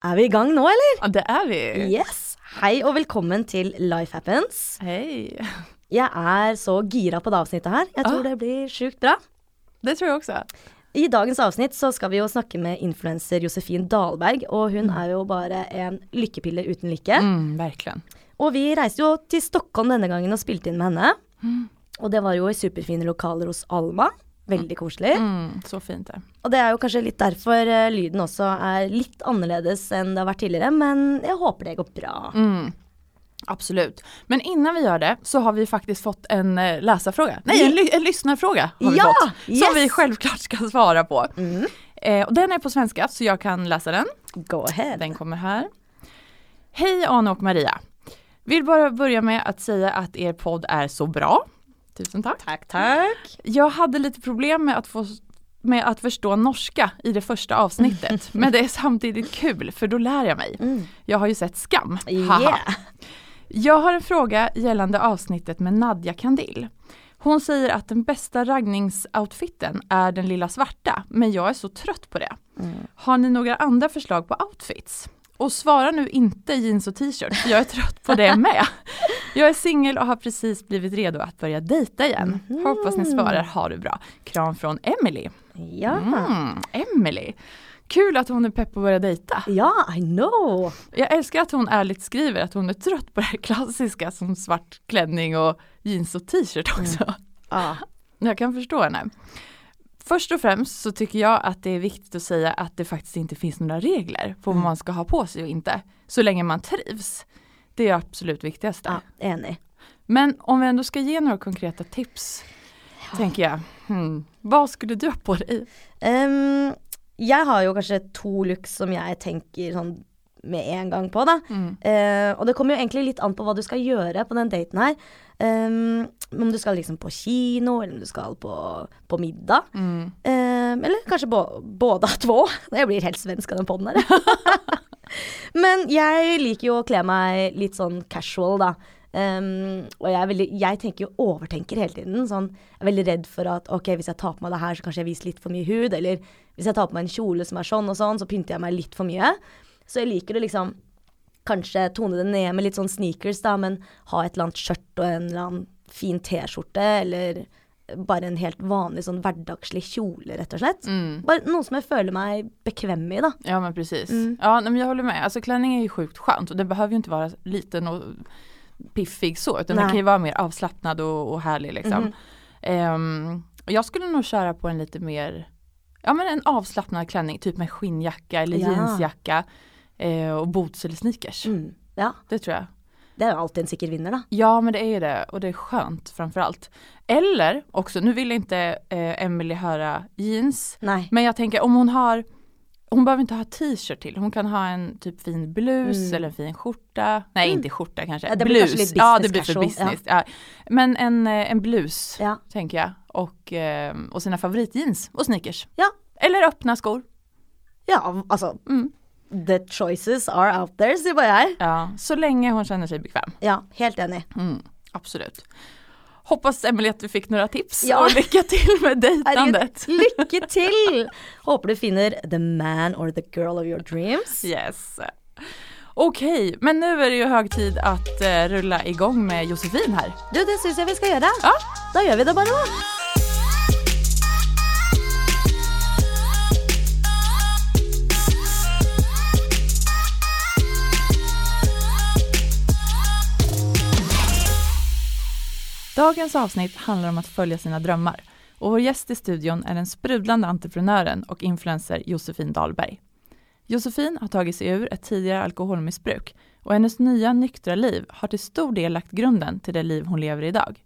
Er vi i gang nå, eller? Ja, det er vi. Yes! Hei og velkommen til Life Happens. Hei. Jeg er så gira på det avsnittet her. Jeg tror Ah. det blir sjukt bra. Det tror jeg også. I dagens avsnitt så skal vi jo snakke med influenser Josefin Dahlberg, og hun er jo bare en lykkepille uten like. Mm, verkligen. Og vi reiste jo til Stockholm denne gangen og spilte inn med henne. Og det var jo i superfine lokaler hos Alma. Veldig koselig. Mm, så fint det. Og det er jo kanskje litt derfor eh, lyden også er litt annerledes enn det har vært tidligere, men jeg håper det går bra. Mm. Absolut. Men innan vi gör det så har vi faktiskt fått en eh, läsarfråga. Nej, en, ly en lyssnarfråga har vi Ja, fått. Som yes. vi självklart ska svara på. Mm. Eh, och den är på svenska så jag kan läsa den. Go ahead. Den kommer här. Hej Anna och Maria. Vill bara börja med att säga att er podd är så bra. Tusen tack. Tack, tack. Jag hade lite problem med att få med att förstå norska i det första avsnittet. Men det är samtidigt kul för då lär jag mig. Mm. Jag har ju sett Skam. Yeah. Jag har en fråga gällande avsnittet med Nadja Kandil. Hon säger att den bästa raggningsoutfiten är den lilla svarta, men jag är så trött på det. Mm. Har ni några andra förslag på outfits? Och svara nu inte jeans och t-shirt, för jag är trött på det med. Jag är singel och har precis blivit redo att börja dejta igen. Mhm. Hoppas ni svarar, ha det bra. Kram från Emily. Ja. Mm, Emily. Kul att hon är pepp på att börja dejta. ja, I know. Jag älskar att hon ärligt skriver att hon är trött på det här klassiska som svart klänning och jeans och t-shirt också. Ja. Jag kan förstå henne. Först och främst så tycker jag att det är viktigt att säga att det faktiskt inte finns några regler på vad Mm. man ska ha på sig och inte. Så länge man trivs. Det är absolut viktigaste. ja, enig. Men om vi ändå ska ge några konkreta tips. Tänker jag, hmm, vad skulle du ha på dig? Um, jeg har jo kanskje to looks som jeg tenker sånn med en gang på, da. Mm. Eh, og det kommer jo egentlig litt an på hva du skal gjøre på den daten her. Um, om du skal liksom på kino, eller om du skal på, på middag. Mm. Um, eller kanskje bå båda två. Jeg blir helt svensk av den podden her. Men jeg liker jo å kle meg litt sånn casual, da. Um, og jeg, er veldig, jeg tenker jo overtenker hele tiden. Sånn, jeg er veldig redd for at ok, hvis jeg tar på meg det her, så kanskje jeg viser litt for mye hud. Eller hvis jeg tar på meg en kjole som er sånn og sånn, så pynter jeg meg litt for mye. Så jeg liker å liksom kanskje tone det ned med litt sånn sneakers, da, men ha et eller annet skjørt og en eller annen fin T-skjorte, eller bare en helt vanlig sånn hverdagslig kjole, rett og slett. Mm. Bare noe som jeg føler meg bekväm i, da. Ja men precis. Mm. Ja men jag håller med. Alltså klänning är ju sjukt skönt och det behöver ju inte vara liten och piffig så utan Nej. den kan ju vara mer avslappnad och, och härlig liksom. Mhm. Ehm, jag skulle nog köra på en lite mer, ja men en avslappnad klänning, typ med skinnjacka eller Ja. jeansjacka eh, och boots eller sneakers. Mm. Ja, Det tror jag. Det jo alltid en sikker vinner, da. Ja men det är ju det och det är skönt framförallt. Eller också, nu vill inte eh, Emily höra jeans Nei. men jag tänker om hon har hon behöver inte ha t-shirt till, hon kan ha en typ fin blus Mm. eller en fin skjorta. Nej Mm. inte skjorta kanske, Ja, det blir blus. kanske lite ja det blir för business. Ja. Men en, eh, en blus Ja. tänker jag. Och, eh, och sina favoritjeans och sneakers. Ja. Eller öppna skor. ja, altså Mm. The choices are out there, sier bare jeg. Ja, så länge hon känner sig bekväm. Ja, helt enig. Mm, absolut. Hoppas Emily att du fick några tips Ja. och lycka till med dejtandet. lykke til! Håper du finner the man or the girl of your dreams. Yes. Okej, men nu är det ju hög tid att eh, rulla igång med Josefin här. Du, det syns jeg vi skal gjøre. Ja. Da gjør vi det bare, Dagens avsnitt handlar om att följa sina drömmar och vår gäst i studion är den sprudlande entreprenören och influencer Josefin Dahlberg. Josefin har tagit sig ur ett tidigare alkoholmissbruk och hennes nya nyktra liv har till stor del lagt grunden till det liv hon lever idag.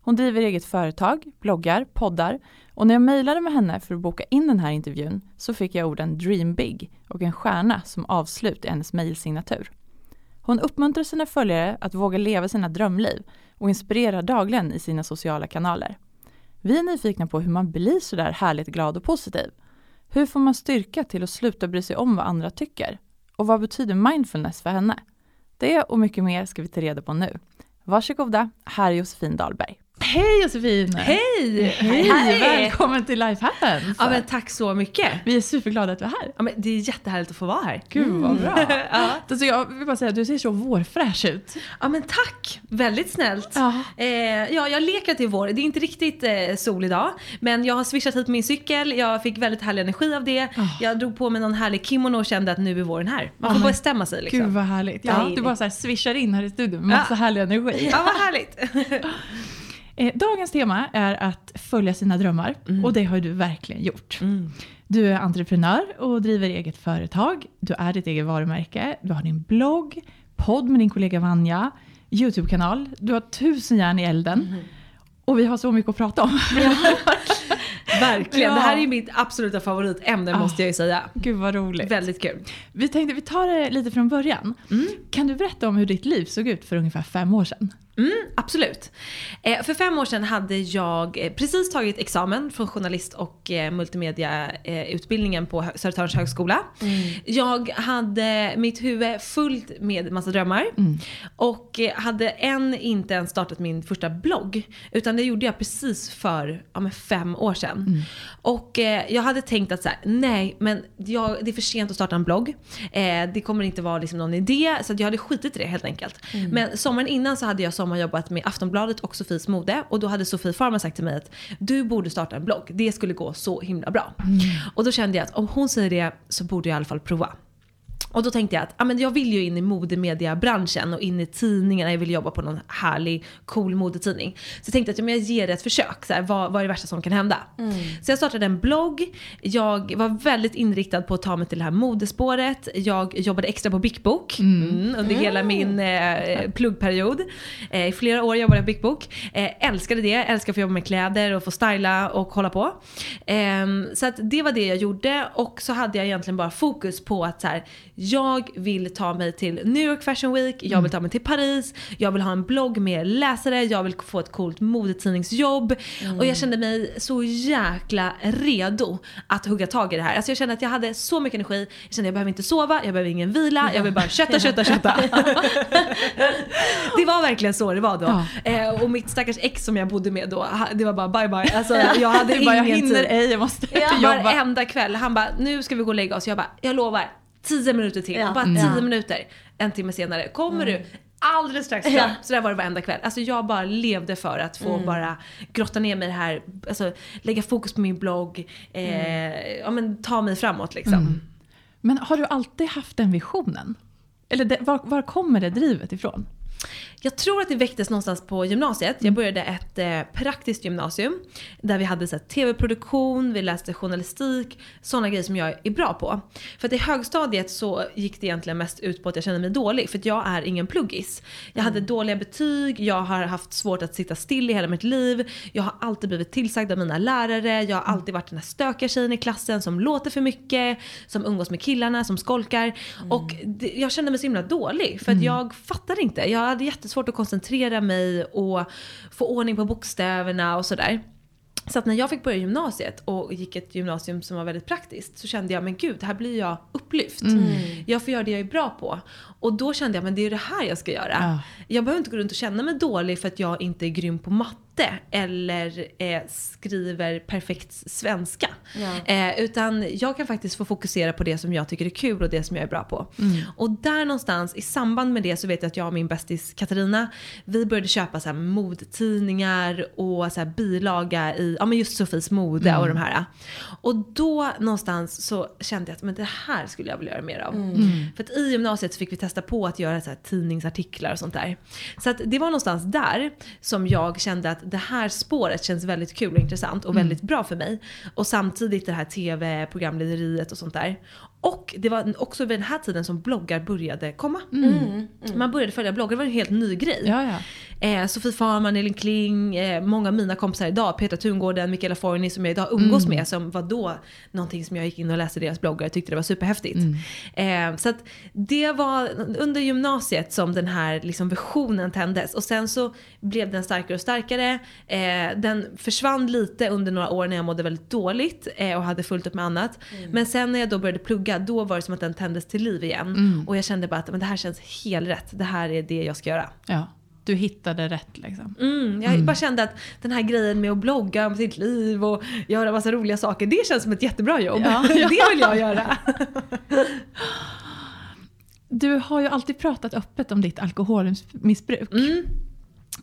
Hon driver eget företag, bloggar, poddar och när jag mejlade med henne för att boka in den här intervjun så fick jag orden Dream Big och en stjärna som avslut i hennes mejlsignatur. Hon uppmuntrar sina följare att våga leva sina drömliv och inspirerar dagligen i sina sociala kanaler. Vi är nyfikna på hur man blir så där härligt glad och positiv. Hur får man styrka till att sluta bry sig om vad andra tycker? Och vad betyder mindfulness för henne? Det och mycket mer ska vi ta reda på nu. Varsågoda, här är Josefin Dahlberg. Hej Josefin! Hej! Hej! Hej! Välkommen till Life Happens! Ja, men tack så mycket. Vi är superglada att du är här. Ja, men det är jättehärligt att få vara här. Gud vad bra. Ja. Alltså, jag vill bara säga att du ser så vårfräsch ut. ja, men tack. Väldigt snällt. Ja. Eh, ja, jag leker är vår. Det är inte riktigt eh, sol idag. Men jag har swishat hit min cykel. Jag fick väldigt härlig energi av det. Ah. Jag drog på mig någon härlig kimono och kände att nu är våren här. Man får Ja, men- bestämma sig liksom. Gud vad härligt. Ja, du bara så här swishar in här i studion med Ja. härlig energi. Ja, vad härligt. Eh, dagens tema är att följa sina drömmar och det har du verkligen gjort. Mm. Du är entreprenör och driver eget företag. Du är ditt eget varumärke. Du har din blogg, podd med din kollega Vanja, YouTube-kanal. Du har tusen järn i elden. Och vi har så mycket att prata om. Verkligen. Ja. Det här är mitt absoluta favoritämne Ah. måste jag ju säga. Gud vad roligt. Väldigt kul. Vi tänkte vi tar det lite från början. Kan du berätta om hur ditt liv såg ut för ungefär fem år sedan? Mm, absolut. Eh, för fem år sedan hade jag eh, precis tagit examen från journalist och eh, multimediautbildningen på Södertörns högskola. Jag hade mitt huvud fullt med massa drömmar. Och eh, hade än inte ens startat min första blogg. Utan det gjorde jag precis för ja, fem år sedan. Och eh, jag hade tänkt att så här, nej men jag, det är för sent att starta en blogg. Det kommer inte vara liksom någon idé. Så jag hade skitit i det helt enkelt. Men sommaren innan så hade jag sommarjobbat med Aftonbladet och Sofies mode. Och då hade Sofie Farman sagt till mig att du borde starta en blogg. Det skulle gå så himla bra. Och då kände jag att om hon säger det så borde jag i alla fall prova. Och då tänkte jag att ja, men jag vill ju in i modemediabranschen och in i tidningarna. Jag vill jobba på någon härlig, cool modetidning. Så jag tänkte att ja, men jag ger det ett försök. Så här, vad, vad är det värsta som kan hända? Så jag startade en blogg. Jag var väldigt inriktad på att ta mig till det här modespåret. Jag jobbade extra på Bic Book mm, under hela min eh, pluggperiod. Eh, I flera år jobbade jag på Bic Book. Eh, älskade det. Älskade att få jobba med kläder och få styla och hålla på. Ehm, så att det var det jag gjorde och så hade jag egentligen bara fokus på att så här, jag vill ta mig till New York Fashion Week, jag vill ta mig till Paris, jag vill ha en blogg med läsare, jag vill få ett coolt modetidningsjobb. Och jag kände mig så jäkla redo att hugga tag i det här. Alltså jag kände att jag hade så mycket energi, jag kände att jag behöver inte sova, jag behöver ingen vila, jag vill bara kötta, kötta, kötta. det var verkligen så det var då. Ja. Eh, och mitt stackars ex som jag bodde med då, det var bara bye bye. Alltså jag hade Du bara, jag ingen hinner tid. ej, jag måste Ja, jobba. varenda kväll. Han bara, nu ska vi gå och lägga oss. Jag bara, jag lovar. 10 minuter till. Ja. Bara Mm. 10 Ja. minuter. En timme senare. Kommer du? Alldeles strax fram. Ja. Så där var det varenda kväll. Alltså jag bara levde för att få bara grotta ner mig i det här. Alltså lägga fokus på min blogg. Eh, ja men ta mig framåt liksom. Men har du alltid haft den visionen? Eller det, var, var kommer det drivet ifrån? Jag tror att det väcktes någonstans på gymnasiet. Jag började ett eh, praktiskt gymnasium där vi hade tv-produktion, vi läste journalistik, sådana grejer som jag är bra på. För att i högstadiet så gick det egentligen mest ut på att jag kände mig dålig för att jag är ingen pluggis. Jag hade dåliga betyg, jag har haft svårt att sitta still i hela mitt liv, jag har alltid blivit tillsagd av mina lärare, jag har alltid varit den här stökiga tjejen i klassen som låter för mycket, som umgås med killarna, som skolkar. Och det, jag kände mig så himla dålig för att jag fattade inte. Jag hade jättesvårt att koncentrera mig och få ordning på bokstäverna och sådär. Så att när jag fick börja gymnasiet och gick ett gymnasium som var väldigt praktiskt så kände jag men gud, här blir jag upplyft. Jag får göra det jag är bra på. Och då kände jag men det är det här jag ska göra. Ja. Jag behöver inte gå runt och känna mig dålig för att jag inte är grym på matte eller eh, skriver perfekt svenska. Ja. Eh, utan jag kan faktiskt få fokusera på det som jag tycker är kul och det som jag är bra på. Och där någonstans i samband med det så vet jag att jag och min bästis Katarina, vi började köpa så här modtidningar och så här bilaga i, ja men just Sofies mode och de här. Och då någonstans så kände jag att men det här skulle jag vilja göra mer av. För att i gymnasiet så fick vi testa på att göra så här tidningsartiklar och sånt där. Så att det var någonstans där som jag kände att det här spåret känns väldigt kul och intressant och väldigt bra för mig. Och samtidigt det här tv-programlederiet och sånt där. Och det var också vid den här tiden som bloggar började komma. Man började följa bloggar, det var en helt ny grej. Ja, ja. Eh, Sofie Farman, Elin Kling, eh, många av mina kompisar idag, Petra Tungården, Mikaela Forni som jag idag umgås med som var då någonting som jag gick in och läste deras bloggar och tyckte det var superhäftigt. Eh, så att det var under gymnasiet som den här liksom visionen tändes och sen så blev den starkare och starkare. Eh, den försvann lite under några år när jag mådde väldigt dåligt eh, och hade fullt upp med annat. Men sen när jag då började plugga då var det som att den tändes till liv igen. Och jag kände bara att men det här känns helt rätt, det här är det jag ska göra. ja. du hittade rätt liksom. Mm, jag bara kände att den här grejen med att blogga om sitt liv och göra massa roliga saker, det känns som ett jättebra jobb. Ja. det vill jag göra. Du har ju alltid pratat öppet om ditt alkoholmissbruk. Mm.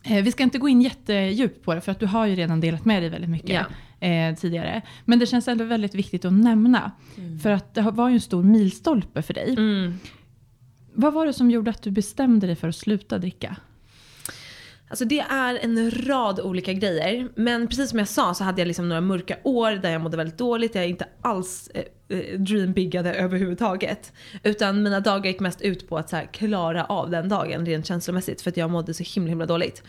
Eh, Vi ska inte gå in jättedjupt på det för att du har ju redan delat med dig väldigt mycket eh, tidigare. Men det känns ändå väldigt viktigt att nämna. För att det var ju en stor milstolpe för dig. Mm. Vad var det som gjorde att du bestämde dig för att sluta dricka? Alltså det är en rad olika grejer. Men precis som jag sa så hade jag liksom några mörka år där jag mådde väldigt dåligt. Jag inte alls eh, eh dreambiggade överhuvudtaget. Utan mina dagar gick mest ut på att så här, klara av den dagen rent känslomässigt. För att jag mådde så himla himla dåligt.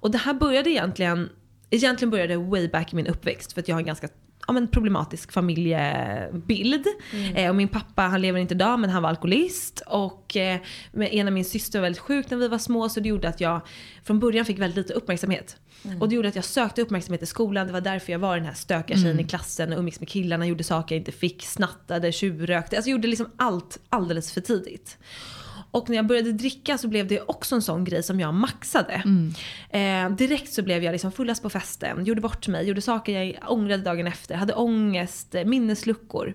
Och det här började egentligen, egentligen började way back i min uppväxt. För att jag har en ganska ja, men problematisk familjebild. Eh, och min pappa han lever inte idag men han var alkoholist. Och eh, med en av min syster var väldigt sjuk när vi var små så det gjorde att jag från början fick väldigt lite uppmärksamhet. Och det gjorde att jag sökte uppmärksamhet i skolan. Det var därför jag var den här stökiga tjejen i klassen och umgicks med killarna, gjorde saker jag inte fick, snattade, tjuvrökte. Alltså gjorde liksom allt alldeles för tidigt. Och när jag började dricka så blev det också en sån grej som jag maxade. Eh, direkt så blev jag liksom fullast på festen, gjorde bort mig, gjorde saker jag ångrade dagen efter, hade ångest, eh, minnesluckor.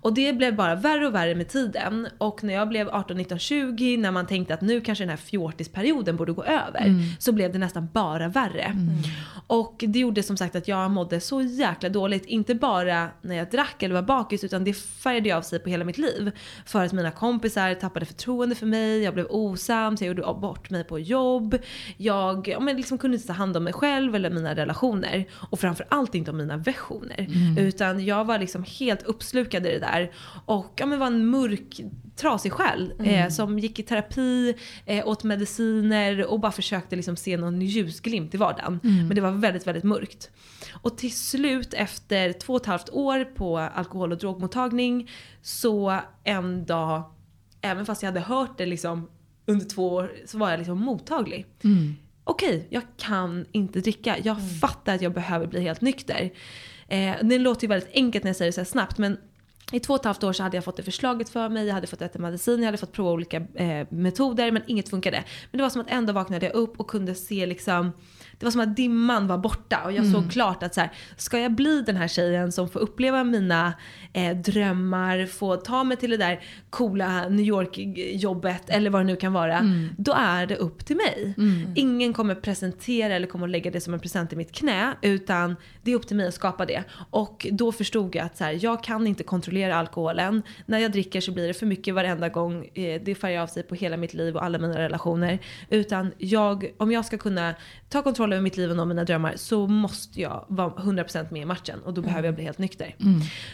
Och det blev bara värre och värre med tiden. Och när jag blev 18, 19, 20, när man tänkte att nu kanske den här fjortisperioden borde gå över, så blev det nästan bara värre. Och det gjorde som sagt att jag mådde så jäkla dåligt. Inte bara när jag drack eller var bakis utan det färgade av sig på hela mitt liv. För att mina kompisar tappade förtroende för mig, jag blev osams, jag gjorde bort mig på jobb. Jag ja, men liksom kunde inte ta hand om mig själv eller mina relationer. Och framförallt inte om mina versioner. Utan jag var liksom helt uppslukad i det där. Och ja, men var en mörk trasig själ eh, som gick i terapi, eh, åt mediciner och bara försökte liksom se någon ljusglimt i vardagen. Men det var väldigt, väldigt mörkt. Och till slut efter två och ett halvt år på alkohol och drogmottagning så en dag, även fast jag hade hört det liksom under två år, så var jag liksom mottaglig. Okej, jag kan inte dricka. Jag fattar att jag behöver bli helt nykter. Eh, det låter ju väldigt enkelt när jag säger det så snabbt men i två och ett halvt år så hade jag fått det förslaget för mig, jag hade fått äta medicin, jag hade fått prova olika eh, metoder men inget funkade. Men det var som att en dag vaknade jag upp och kunde se liksom det var som att dimman var borta och jag såg klart att så här, ska jag bli den här tjejen som får uppleva mina eh, drömmar, få ta mig till det där coola New York-jobbet eller vad det nu kan vara. Då är det upp till mig. Ingen kommer presentera eller kommer lägga det som en present i mitt knä utan det är upp till mig att skapa det. Och då förstod jag att så här, jag kan inte kontrollera alkoholen. När jag dricker så blir det för mycket varenda gång. Eh, det färgar av sig på hela mitt liv och alla mina relationer. Utan jag, om jag ska kunna ta kontroll över mitt liv och nå mina drömmar så måste jag vara 100% med i matchen och då behöver jag bli helt nykter.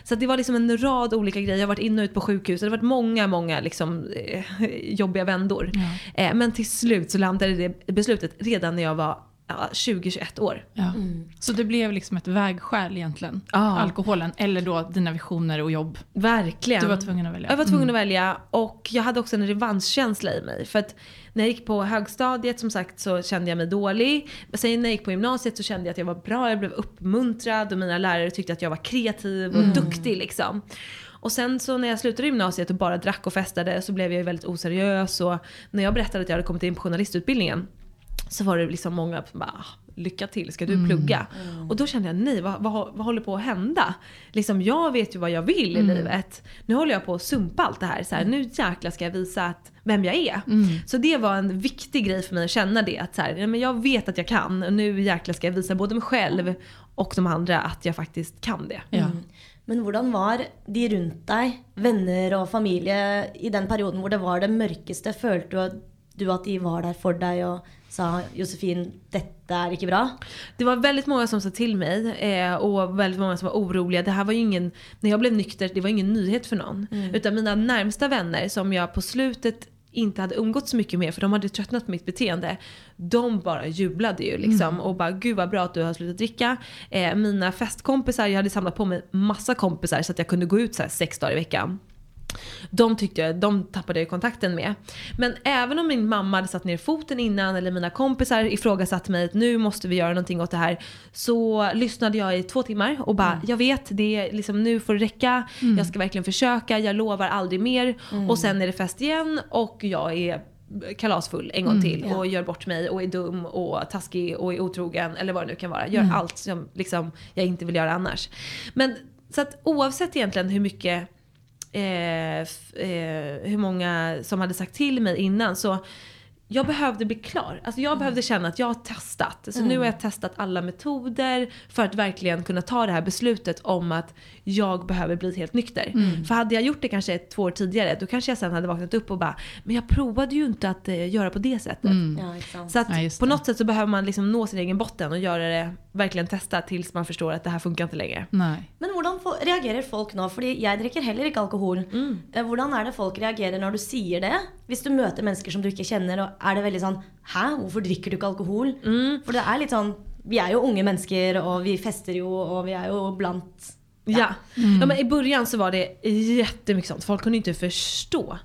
Så att det var liksom en rad olika grejer. Jag har varit in och ut på sjukhus. Det har varit många, många liksom, eh, jobbiga vändor. Eh, men till slut så landade det beslutet redan när jag var ja, 20-21 år. Ja. Så det blev liksom ett vägskäl egentligen, Ja. alkoholen, eller då dina visioner och jobb. Verkligen. Du var tvungen att välja. Jag var tvungen att välja och jag hade också en revanschkänsla i mig. För att när jag gick på högstadiet som sagt så kände jag mig dålig. Men sen när jag gick på gymnasiet så kände jag att jag var bra, jag blev uppmuntrad och mina lärare tyckte att jag var kreativ och duktig liksom. Och sen så när jag slutade gymnasiet och bara drack och festade så blev jag ju väldigt oseriös och när jag berättade att jag hade kommit in på journalistutbildningen så var det liksom många som bara "Ah, lycka till, ska du plugga? Och då kände jag nej, vad, vad, vad håller på att hända? Liksom jag vet ju vad jag vill i livet. Nu håller jag på att sumpa allt det här. Så här, Nu jäklar ska jag visa att, vem jag är. Så det var en viktig grej för mig att känna det. Att så här, ja, men jag vet att jag kan och nu jäklar ska jag visa både mig själv och de andra att jag faktiskt kan det. Ja. Men hvordan var de rundt deg, venner og familie, i den perioden hvor det var det mørkeste? Følte du at, du at de var der for deg og sa 'Josefin, dette er ikke bra'? Det var väldigt många som sa till mig eh, och väldigt många som var oroliga. Det här var ingen, när jag blev nykter, det var ingen nyhet för någon. Utan mina närmsta vänner som jag på slutet inte hade umgått så mycket med för de hade tröttnat på mitt beteende. De bara jublade ju liksom och bara gud vad bra att du har slutat dricka. Eh, mina festkompisar, jag hade samlat på mig massa kompisar så att jag kunde gå ut så sex dagar i veckan. De tyckte jag, de tappade jag kontakten med. Men även om min mamma hade satt ner foten innan eller mina kompisar ifrågasatte mig att nu måste vi göra någonting åt det här. Så lyssnade jag i två timmar och bara jag vet det är liksom nu får det räcka. Jag ska verkligen försöka, jag lovar aldrig mer. Och sen är det fest igen och jag är kalasfull en gång till ja. och gör bort mig och är dum och taskig och är otrogen eller vad det nu kan vara. Gör allt som liksom, jag inte vill göra annars. Men så att oavsett egentligen hur mycket eh, eh, hur många som hade sagt till mig innan. Så jag behövde bli klar. Alltså jag behövde känna att jag har testat. Så nu har jag testat alla metoder för att verkligen kunna ta det här beslutet om att jag behöver bli helt nykter. För hade jag gjort det kanske ett, två år tidigare då kanske jag sen hade vaknat upp och bara Men jag provade ju inte att eh, göra på det sättet. Ja, inte sant. Så att Ja, på något sätt så behöver man liksom nå sin egen botten och göra det, verkligen testa tills man förstår att det här funkar inte längre. Nej. Men hvordan fo- reagerer folk nå? Fordi jeg drikker heller ikke alkohol. Eh, Hvordan er det folk reagerer når du sier det? Hvis du møter mennesker som du ikke kjenner, og er det veldig sånn Hæ, hvorfor drikker du ikke alkohol? For det er litt sånn Vi er jo unge mennesker, og vi fester jo, og vi er jo blant Ja. ja men i början så var det jättemycket sånt. Folk kunde inte förstå.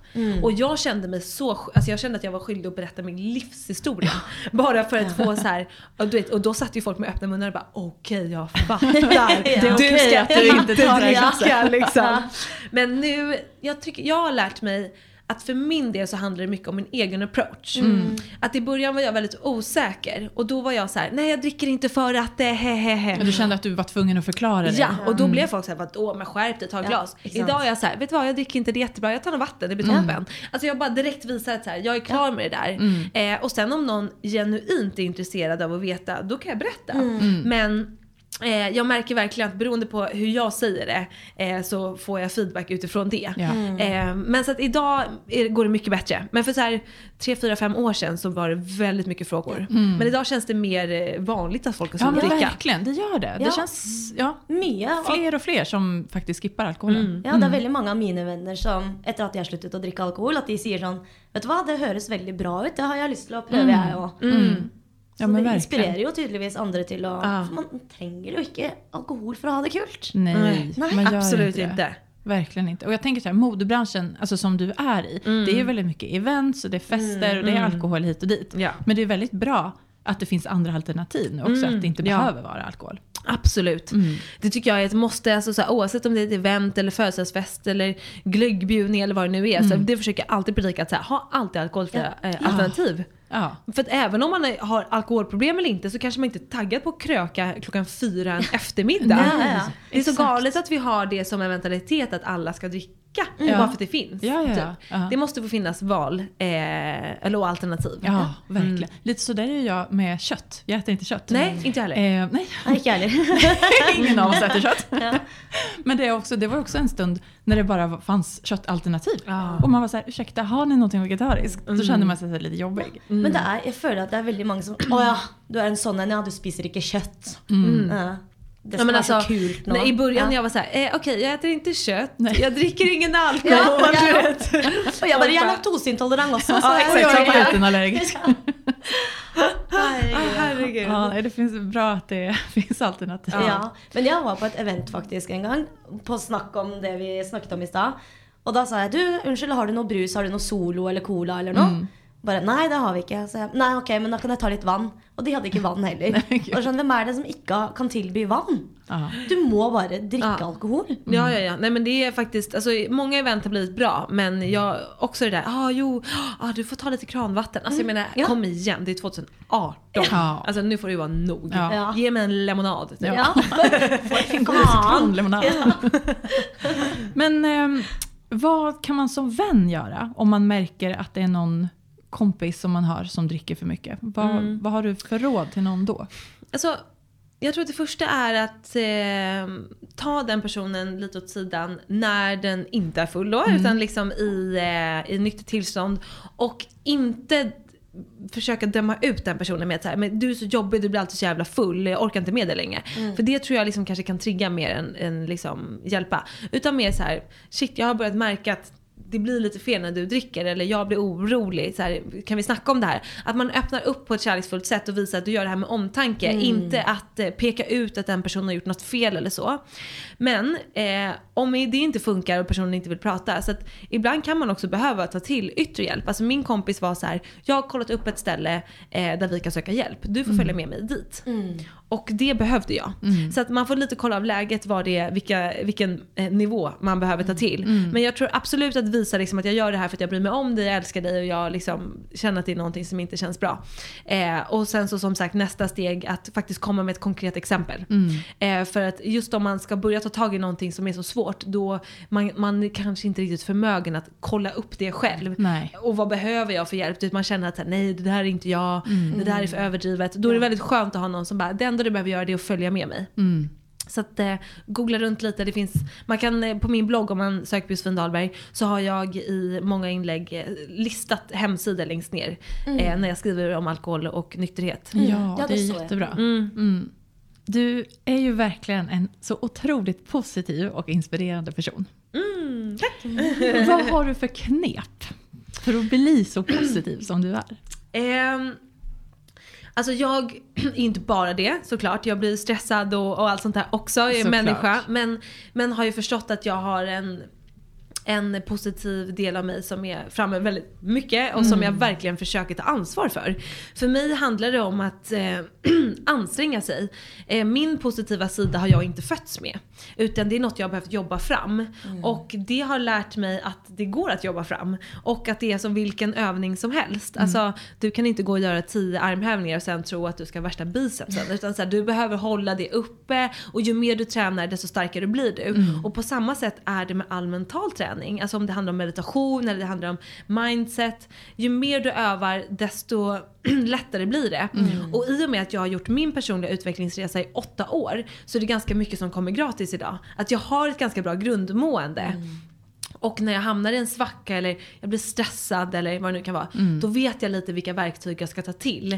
Och jag kände mig så, alltså jag kände att jag var skyldig att berätta min livshistoria. Bara för att få så här, och, du vet, och då satt ju folk med öppna munnar och bara okej jag fattar. Det är du okej att du inte tar dricka liksom. Men nu, jag, tycker, jag har lärt mig att för min del så handlar det mycket om min egen approach. Att i början var jag väldigt osäker och då var jag så här: nej jag dricker inte för att det hehehe. Men du kände att du var tvungen att förklara dig? Ja, och då blev folk såhär, vadå men skärp dig, ta ett Ja, glas. exakt. Idag är jag såhär, vet du vad jag dricker inte det jättebra, jag tar något vatten, det blir toppen. Alltså jag bara direkt visar att så här, jag är klar med det där. Eh, och sen om någon genuint är intresserad av att veta, då kan jag berätta. Men Eh, jag märker verkligen att beroende på hur jag säger det eh, så får jag feedback utifrån det. Ja. Eh, men så att idag är, går det mycket bättre. Men för så här 3, 4, 5 år sedan så var det väldigt mycket frågor. Men idag känns det mer eh, vanligt att folk har Ja slutat men dricka. verkligen, det gör det. Ja. Det känns ja, mye. Og fler och fler som faktiskt skippar alkoholen. Ja, det er veldig mange av mine venner som etter at de har sluttet å drikke alkohol, at de sier sånn Vet du hva, det høres veldig bra ut, det har jeg lyst til å prøve, jeg òg. Ja, Så men det verkligen. inspirerer jo tydeligvis andre til å Ja. Man trenger jo ikke alkohol for å ha det kult. Nej, Nej, man gör Absolut inte. inte. Verkligen inte. Och jag tänker så här, modebranschen, alltså som du är i, det är ju väldigt mycket events och det är fester och det är alkohol hit och dit. Ja. Men det är väldigt bra att det finns andra alternativ nu också, att det inte ja. behöver vara alkohol. Absolut. Det tycker jag är ett måste, alltså så här, oavsett om det är ett event eller födelsedagsfest eller glöggbjudning eller vad det nu är. Så det försöker jag alltid predika att så här, ha alltid alkoholfria eh, alternativ. Ja. För att även om man är- har alkoholproblem eller inte så kanske man inte är taggad på att kröka klockan fyra en eftermiddag. Nej, ja. Det är så galet att vi har det som en mentalitet att alla ska dricka bara Ja. för att det finns. Ja, ja, ja. Typ. Ja. Det måste få finnas val, eh, eller alternativ. Ja, verkligen. Lite så där är jag med kött. Jag äter inte kött. Nej, inte jag heller. Eh, nej, Nei, ikke jeg heller. ingen av oss äter kött. Men det, är också, det var också en stund när det bara fanns köttalternativ. Ja. Och man var så här, ursäkta, har ni någonting vegetariskt? Då kände man sig lite jobbig. Men det er, jeg føler at det er veldig mange som Å ja, du er en sånn en, ja, du spiser ikke kjøtt. Ja. Det Ja, men være alltså, så kult nå. när, I början ja. jag var såhär, eh, okej jag äter inte kött, Nej. jag dricker ingen alkohol. Ja, ja. vet. Og jeg bare Jeg er laktoseintolerant også. Så Ja, och jag är exakt. glutenallergisk. Ah, herregud. Ja, nej, det finns bra att det finns alternativ. Ja. Men jeg var på et event faktisk en gang, på snakk om det vi snakket om i stad. Og da sa jeg du, unnskyld, har du noe brus, har du noe Solo eller Cola eller noe? Bare nei, det har vi ikke. Så jeg, nei, ok, men da kan jeg ta litt vann. Og de hadde ikke vann heller. Gud. Og sånn, Hvem er det som ikke kan tilby vann? Ja. Du må bare drikke Ja. alkohol. Ja, ja, ja. Nej men det är faktiskt, alltså många event har blivit bra men jag, också det där, ah, jo, ah, du får ta lite kranvatten. Alltså jag menar, Ja. kom igen, det är 2018. Ja. Alltså nu får det vara nog. Ja. Ge mig en lemonad. typ. Ja. Citronlemonad. Men ehm, vad kan man som vän göra om man märker att det är någon kompis som man har som dricker för mycket? Vad, vad har du för råd till någon då? Alltså, jag tror att det första är att eh, ta den personen lite åt sidan när den inte är full då, utan liksom i, eh, i nyktert tillstånd. Och inte försöka döma ut den personen med att så här, men du är så jobbig, du blir alltid så jävla full, jag orkar inte med det längre. För det tror jag liksom kanske kan trigga mer än, än liksom hjälpa. Utan mer så här, shit jag har börjat märka att det blir lite fel när du dricker eller jag blir orolig. Så här, kan vi snacka om det här? Att man öppnar upp på ett kärleksfullt sätt och visar att du gör det här med omtanke. Inte att eh, peka ut att den personen har gjort något fel eller så. Men eh, om det inte funkar och personen inte vill prata. Så att ibland kan man också behöva ta till yttre hjälp. Alltså min kompis var så här, jag har kollat upp ett ställe eh, där vi kan söka hjälp. Du får följa med mig dit. Och det behövde jag. Mm. Så att man får lite kolla av läget vad det är, vilka, vilken eh, nivå man behöver ta till. Mm. Men jag tror absolut att visa liksom att jag gör det här för att jag bryr mig om dig, jag älskar dig och jag liksom känner att det är någonting som inte känns bra. Eh, och sen så som sagt nästa steg att faktiskt komma med ett konkret exempel. Mm. Eh, för att just om man ska börja ta tag i någonting som är så svårt, då man, man kanske inte riktigt förmögen att kolla upp det själv. Nej. Och vad behöver jag för hjälp? Man känner att här, nej det där är inte jag, Mm. det där är för överdrivet. Då är det väldigt skönt att ha någon som bara, det enda du behöver göra det är att följa med mig. Mm. Så att eh, googla runt lite. Det finns, man kan, eh, på min blogg om man söker på Josefin Dahlberg så har jag i många inlägg eh, listat hemsidor längst ner. Eh, när jag skriver om alkohol och nykterhet. Ja, Ja, det det är jättebra. Mm. Mm. Du är ju verkligen en så otroligt positiv och inspirerande person. Mm, tack! Vad har du för knep för att bli så positiv som du är? Alltså jag inte bara det såklart. Jag blir stressad och, och allt sånt där också. Jag är Såklart. människa. Men, men har ju förstått att jag har en, en positiv del av mig som är framme väldigt mycket och som jag verkligen försöker ta ansvar för. För mig handlar det om att eh, anstränga sig. Eh, min positiva sida har jag inte fötts med. Utan det är något jag har behövt jobba fram. Och det har lärt mig att det går att jobba fram. Och att det är som vilken övning som helst. Alltså, du kan inte gå och göra tio armhävningar och sen tro att du ska ha värsta bicepsen. Utan så här, du behöver hålla det uppe och ju mer du tränar desto starkare blir du. Och på samma sätt är det med all mental träning. Alltså om det handlar om meditation eller det handlar om mindset. Ju mer du övar desto lättare blir det. Och i och med att jag har gjort min personliga utvecklingsresa i åtta år så är det ganska mycket som kommer gratis idag. Att jag har ett ganska bra grundmående. Och när jag hamnar i en svacka eller jag blir stressad eller vad det nu kan vara. Då vet jag lite vilka verktyg jag ska ta till.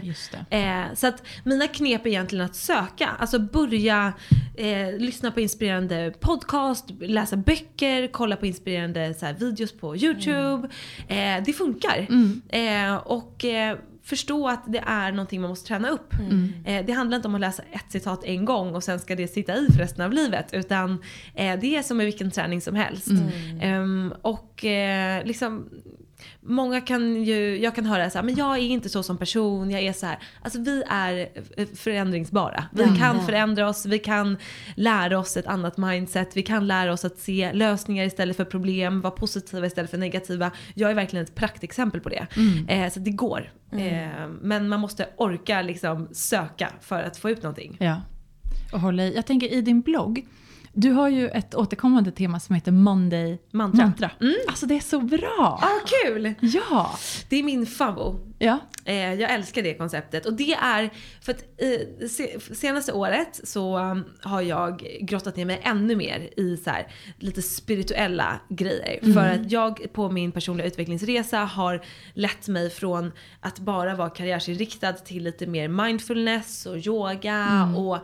Eh, så att mina knep är egentligen att söka. Alltså börja eh, lyssna på inspirerande podcast, läsa böcker, kolla på inspirerande så här, videos på YouTube. Eh, det funkar. Eh, och eh, förstå att det är någonting man måste träna upp. Eh, det handlar inte om att läsa ett citat en gång och sen ska det sitta i för resten av livet. Utan eh, det är som med vilken träning som helst. Ehm, och eh, liksom Många kan ju, jag kan höra så här, men jag är inte så som person, jag är så här. Alltså vi är eh, förändringsbara. Vi Ja. kan förändra oss, vi kan lära oss ett annat mindset, vi kan lära oss att se lösningar istället för problem, vara positiva istället för negativa. Jag är verkligen ett praktexempel på det. Eh, så det går. Eh, men man måste orka liksom söka för att få ut någonting. Ja. Och hålla i. Jag tänker i din blogg, du har ju ett återkommande tema som heter Monday Mantra. Mantra. Alltså det är så bra! Ah, kul! Ja! Det är min favvo. Ja. Eh, jag älskar det konceptet. Och det är för att eh, se, senaste året så um, har jag grottat ner mig ännu mer i så här, lite spirituella grejer. För att jag på min personliga utvecklingsresa har lett mig från att bara vara karriärsinriktad till lite mer mindfulness och yoga och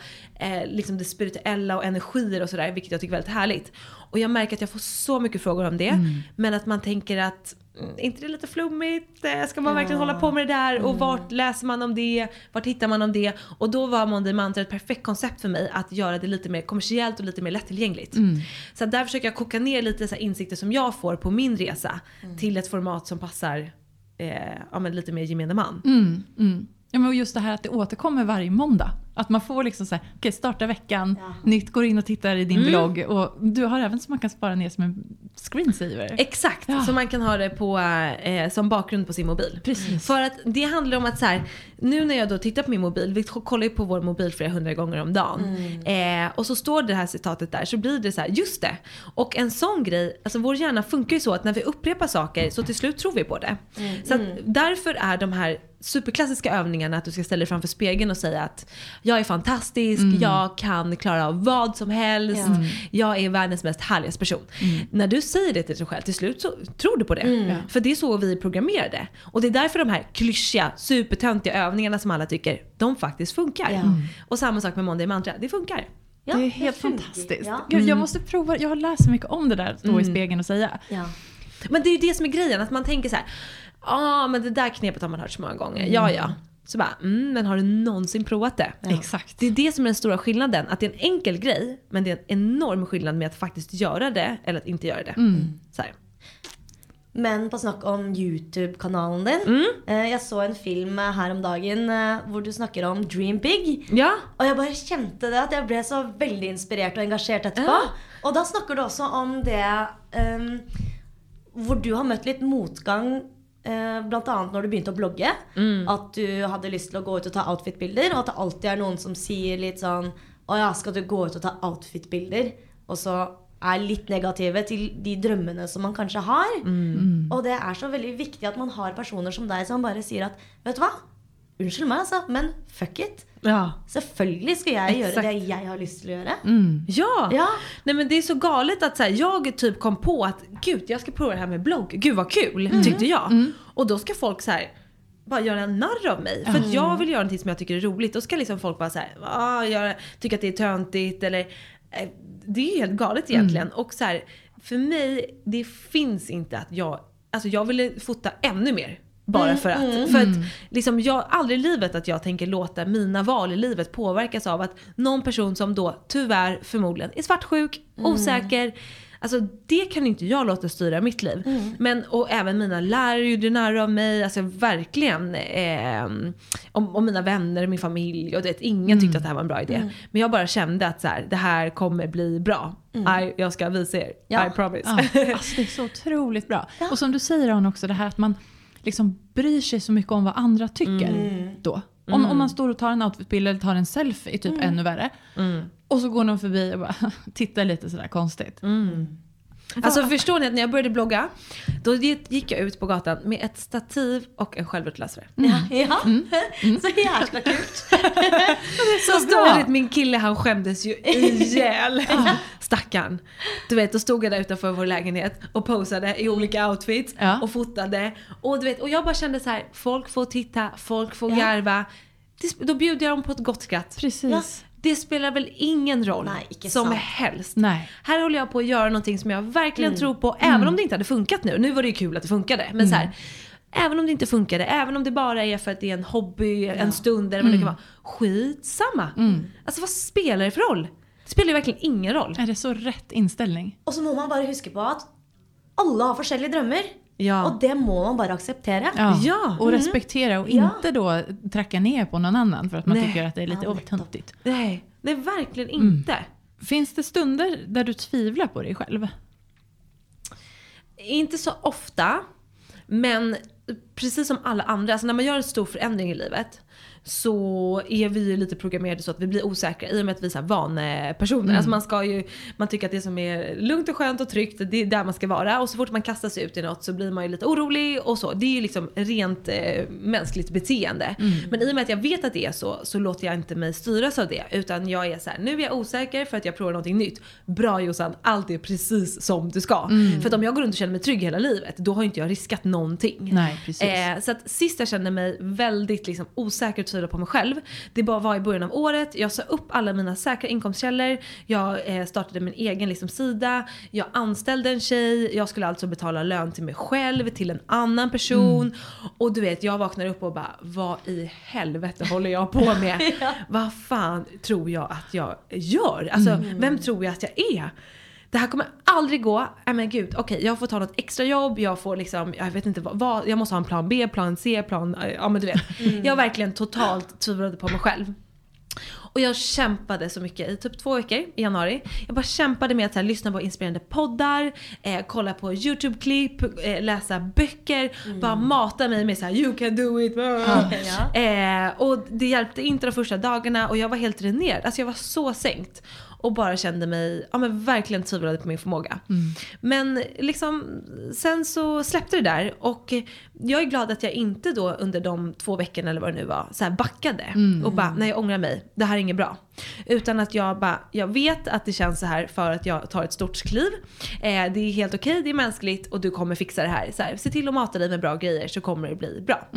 eh, liksom det spirituella och energier och sådär. Vilket jag tycker är väldigt härligt. Och jag märker att jag får så mycket frågor om det. Men att man tänker att mm, inte det är lite flummigt? Eh, Ska man verkligen Ja. hålla på med det där? Och vart läser man om det? Vart hittar man om det? Och då var Monday Mantra ett perfekt koncept för mig att göra det lite mer kommersiellt och lite mer lättillgängligt. Så att där försöker jag koka ner lite så insikter som jag får på min resa till ett format som passar eh, ja, lite mer gemene man. Mm, mm. Ja, men just det här att det återkommer varje måndag. Att man får liksom så här, okej starta veckan, Ja. nytt, går in och tittar i din Mm. blogg och du har även så man kan spara ner som en screensaver. Exakt, Ja. så man kan ha det på, eh, som bakgrund på sin mobil. Precis. För att det handlar om att så här, nu när jag då tittar på min mobil, vi kollar ju på vår mobil flera hundra gånger om dagen. Eh, och så står det här citatet där så blir det så här, just det. Och en sån grej, alltså vår hjärna funkar ju så att när vi upprepar saker så till slut tror vi på det. Så att därför är de här superklassiska övningarna att du ska ställa dig framför spegeln och säga att jag är fantastisk, jag kan klara av vad som helst, Ja. jag är världens mest härligaste person. När du säger det till dig själv, till slut så tror du på det. Mm. För det är så vi är programmerade. Och det är därför de här klyschiga, supertöntiga övningarna som alla tycker, de faktiskt funkar. Ja. Och samma sak med Monday Mantra, det funkar. Ja, det är helt fantastiskt. Ja. Gud, jag måste prova, jag har läst så mycket om det där, att stå i Mm. spegeln och säga. Ja. Men det är ju det som är grejen, att man tänker så här, ja ah, men det där knepet har man hört så många gånger, ja ja. Så bara, mm, men har du någonsin provat det? Ja. Exakt. Det är det som är den stora skillnaden. Att det är en enkel grej, men det är en enorm skillnad med att faktiskt göra det eller att inte göra det. Mm. Så här. men på snakk om YouTube-kanalen din. Mm. Eh, Jeg så en film eh, her om dagen eh, hvor du snakker om Dream Big. Ja. Og jeg bare kjente det at jeg ble så veldig inspirert og engasjert etterpå. Ja. Og da snakker du også om det um, hvor du har møtt litt motgang. Uh, Blant annet når du begynte å blogge. At du hadde lyst til å gå ut og ta outfit-bilder. Og at det alltid er noen som sier litt sånn Å ja, skal du gå ut og ta outfit-bilder? Og så er litt negative til de drømmene som man kanskje har. Og det er så veldig viktig at man har personer som deg som bare sier at Vet du hva? Unnskyld meg, altså, men fuck it. Ja. Selvfølgelig skal jeg Exakt. gjøre det jeg har lyst til å gjøre. Ja. Ja. Nej men det är så galet att så här, jag typ kom på att gud jag ska prova det här med blogg. Gud vad kul tyckte jag. Och då ska folk så här bara göra en narr av mig. För att jag vill göra någonting som jag tycker är roligt. Då ska liksom folk bara så här, ah, göra, tycka att det är töntigt eller eh, det är ju helt galet egentligen. Och så här, för mig, det finns inte att jag, alltså jag ville fota ännu mer. Bara för att. För att liksom jag, aldrig i livet att jag tänker låta mina val i livet påverkas av att någon person som då tyvärr förmodligen är svartsjuk, osäker. Alltså det kan inte jag låta styra mitt liv. Men, och även mina lärare gjorde narr av mig. Alltså verkligen. Eh, om, om mina vänner, min familj. Och det, ingen tyckte att det här var en bra idé. Men jag bara kände att så här, det här kommer bli bra. I, jag ska visa er. Ja. I promise. Ja, alltså det är så otroligt bra. Och som du säger Aron också, det här att man liksom bryr sig så mycket om vad andra tycker. Då. Om, om man står och tar en outfitbild eller tar en selfie typ ännu värre. Och så går någon förbi och bara tittar lite sådär konstigt. Alltså förstår ni att när jag började blogga, då gick jag ut på gatan med ett stativ och en självutlösare. Ja, ja. Så jäkla kult. Så stod min kille han skämdes ju ihjäl. Stackarn. Du vet, då stod jag där utanför vår lägenhet och posade i olika outfits Ja. och fotade. Och, du vet, och jag bara kände så här: folk får titta, folk får Ja. garva. Då bjuder jag dem på ett gott skratt. Precis. Ja. Det spelar väl ingen roll Nej, som sant. helst. Nej. Här håller jag på att göra någonting som jag verkligen Mm. tror på, även om det inte hade funkat nu. Nu var det ju kul att det funkade. Men så här, även om det inte funkade, även om det bara är för att det är en hobby, en stund eller vad det kan vara. Skitsamma. Alltså vad spelar det för roll? Det spelar ju verkligen ingen roll. Är det så rätt inställning? Og så må man bare huske på at alle har forskjellige drømmer. Ja. Og det må man bare akseptere. Ja. Ja. Och respektera och Ja. inte då tracka ner på någon annan för att man Nej. tycker att det är lite Ja, ja, nettopp. töntigt. Nej, nej verkligen inte. Finns det stunder där du tvivlar på dig själv? Inte så ofta, men precis som alla andra, alltså när man gör en stor förändring i livet så är vi ju lite programmerade så att vi blir osäkra i och med att vi är vanepersoner. Alltså man ska ju, man tycker att det som är lugnt och skönt och tryggt, det är där man ska vara. Och så fort man kastar sig ut i något så blir man ju lite orolig och så. Det är ju liksom rent eh, mänskligt beteende. Men i och med att jag vet att det är så, så låter jag inte mig styras av det. Utan jag är så här: nu är jag osäker för att jag provar någonting nytt. Bra Jossan, allt är precis som du ska. För att om jag går runt och känner mig trygg hela livet, då har inte jag riskat någonting. Nej, precis. Eh, så att sist jag kände mig väldigt liksom, osäker och tvivlade på mig själv. Det bara var i början av året. Jag sa upp alla mina säkra inkomstkällor. Jag eh, startade min egen liksom, sida. Jag anställde en tjej. Jag skulle alltså betala lön till mig själv, till en annan person. Och du vet, jag vaknar upp och bara, vad i helvete håller jag på med? Vad fan tror jag att jag gör? Alltså, vem tror jag att jag är? Det här kommer aldrig gå. Nej men gud, okej jag får ta något extra jobb, jag får liksom, jag vet inte vad, vad jag måste ha en plan B, plan C, plan, ja men du vet. Jag verkligen totalt tvivlade på mig själv. Och jag kämpade så mycket i typ två veckor i januari. Jag bara kämpade med att här, lyssna på inspirerande poddar, eh, kolla på YouTube-klipp, eh, läsa böcker, bara mata mig med så här: you can do it. Ja. Eh, och det hjälpte inte de första dagarna och jag var helt dränerad. Alltså jag var så sänkt. Och bara kände mig, ja men verkligen tvivlade på min förmåga. Men liksom, sen så släppte det där och jag är glad att jag inte då under de två veckorna eller vad det nu var, så backade. Och bara, nej jag ångrar mig, det här är inget bra. Utan att jag bara, jag vet att det känns så här för att jag tar ett stort kliv. Eh, det är helt okej, det är mänskligt och du kommer fixa det här. Så här se till att mata dig med bra grejer så kommer det bli bra.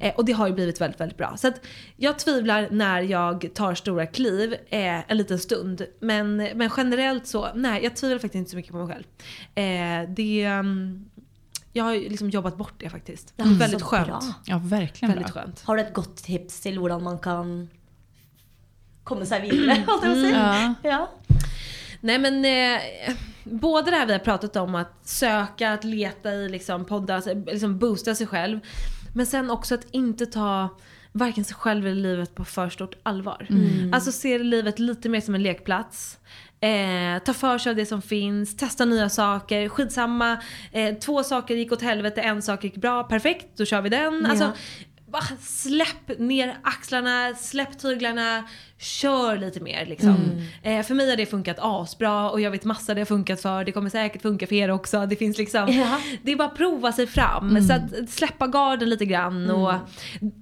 Eh, och det har ju blivit väldigt, väldigt bra. Så att jag tvivlar när jag tar stora kliv eh, en liten stund. Men, men generellt så, nej jag tvivlar faktiskt inte så mycket på mig själv. Eh, det, mm, jag har ju liksom jobbat bort det faktiskt. Ja, väldigt skönt. bra. Ja, verkligen Väldigt bra. skönt. Har du et godt tips til hvordan man kan komme seg videre? holdt jeg på å si? Ja. Ja. Nej men eh, både det här vi har pratat om att söka, att leta i liksom poddar, alltså, liksom boosta sig själv. Men sen också att inte ta varken sig själv eller livet på för stort allvar. Alltså se livet lite mer som en lekplats. Eh, ta för sig av det som finns, testa nya saker, skitsamma. Eh, två saker gick åt helvete, en sak gick bra, perfekt, då kör vi den. Ja. Alltså, bara släpp ner axlarna, släpp tyglarna, kör lite mer liksom. Eh, för mig har det funkat asbra och jag vet massa det har funkat för. Det kommer säkert funka för er också. Det finns liksom, Ja. det är bara att prova sig fram. Så att släppa garden lite grann. Och